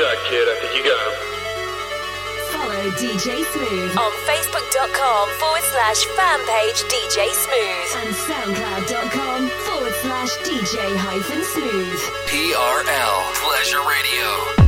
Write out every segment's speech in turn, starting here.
Shot, kid. I think you got him. Follow DJ Smooth on Facebook.com forward slash fan page DJ Smooth and SoundCloud.com forward slash DJ hyphen Smooth. TRL Pleasure Radio.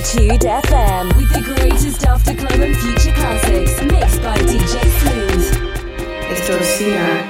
L'Attitude FM with the greatest after club and future classics mixed by DJ Smooth. Esto es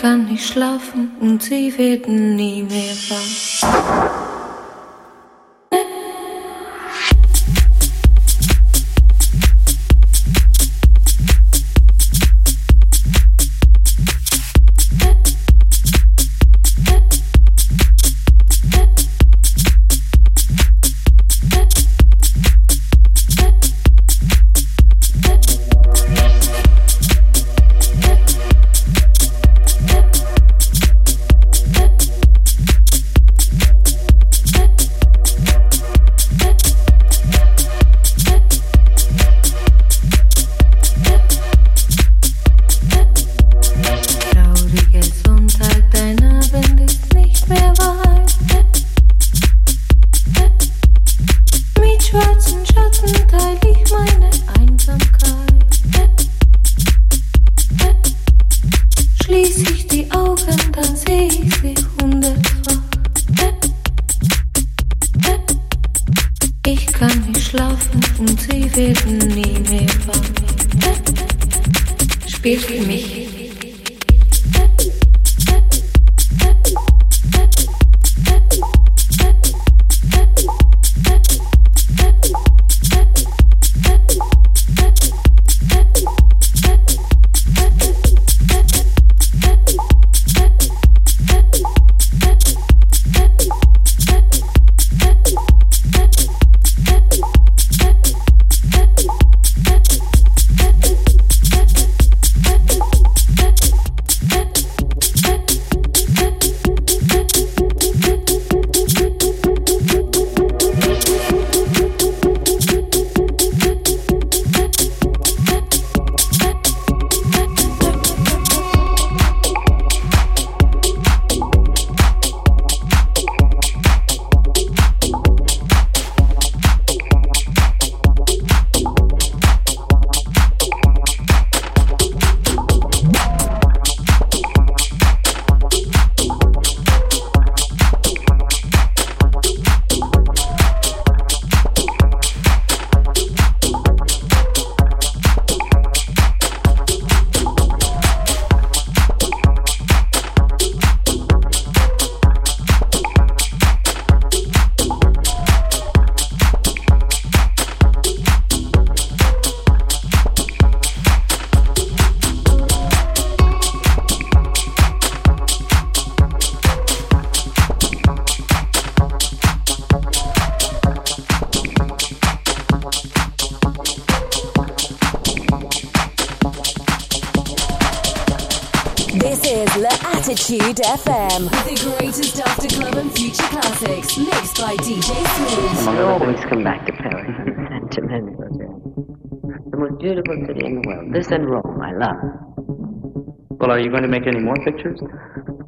Kann nicht schlafen und sie werden nie mehr wach.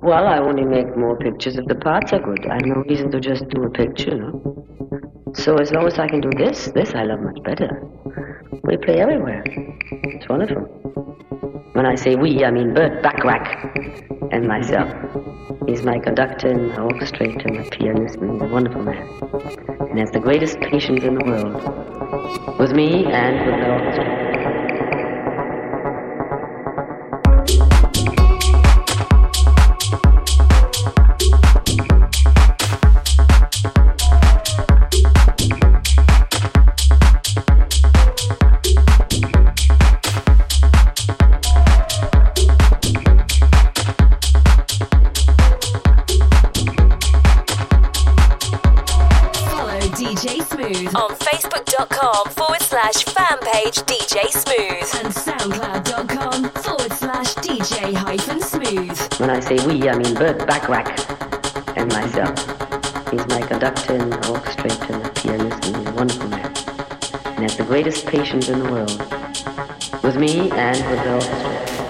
Well, I only make more pictures if the parts are good. I have no reason to just do a picture, no? So as long as I can do this, this I love much better. We play everywhere. It's wonderful. When I say we, I mean Burt Bacharach and myself. He's my conductor and my orchestrator and a pianist and a wonderful man. And has the greatest patience in the world. With me and with the orchestra. Say we, I mean Burt Bacharach and myself. He's my conductor and orchestrator and pianist and he's a wonderful man. And has the greatest patience in the world. With me and with the orchestra.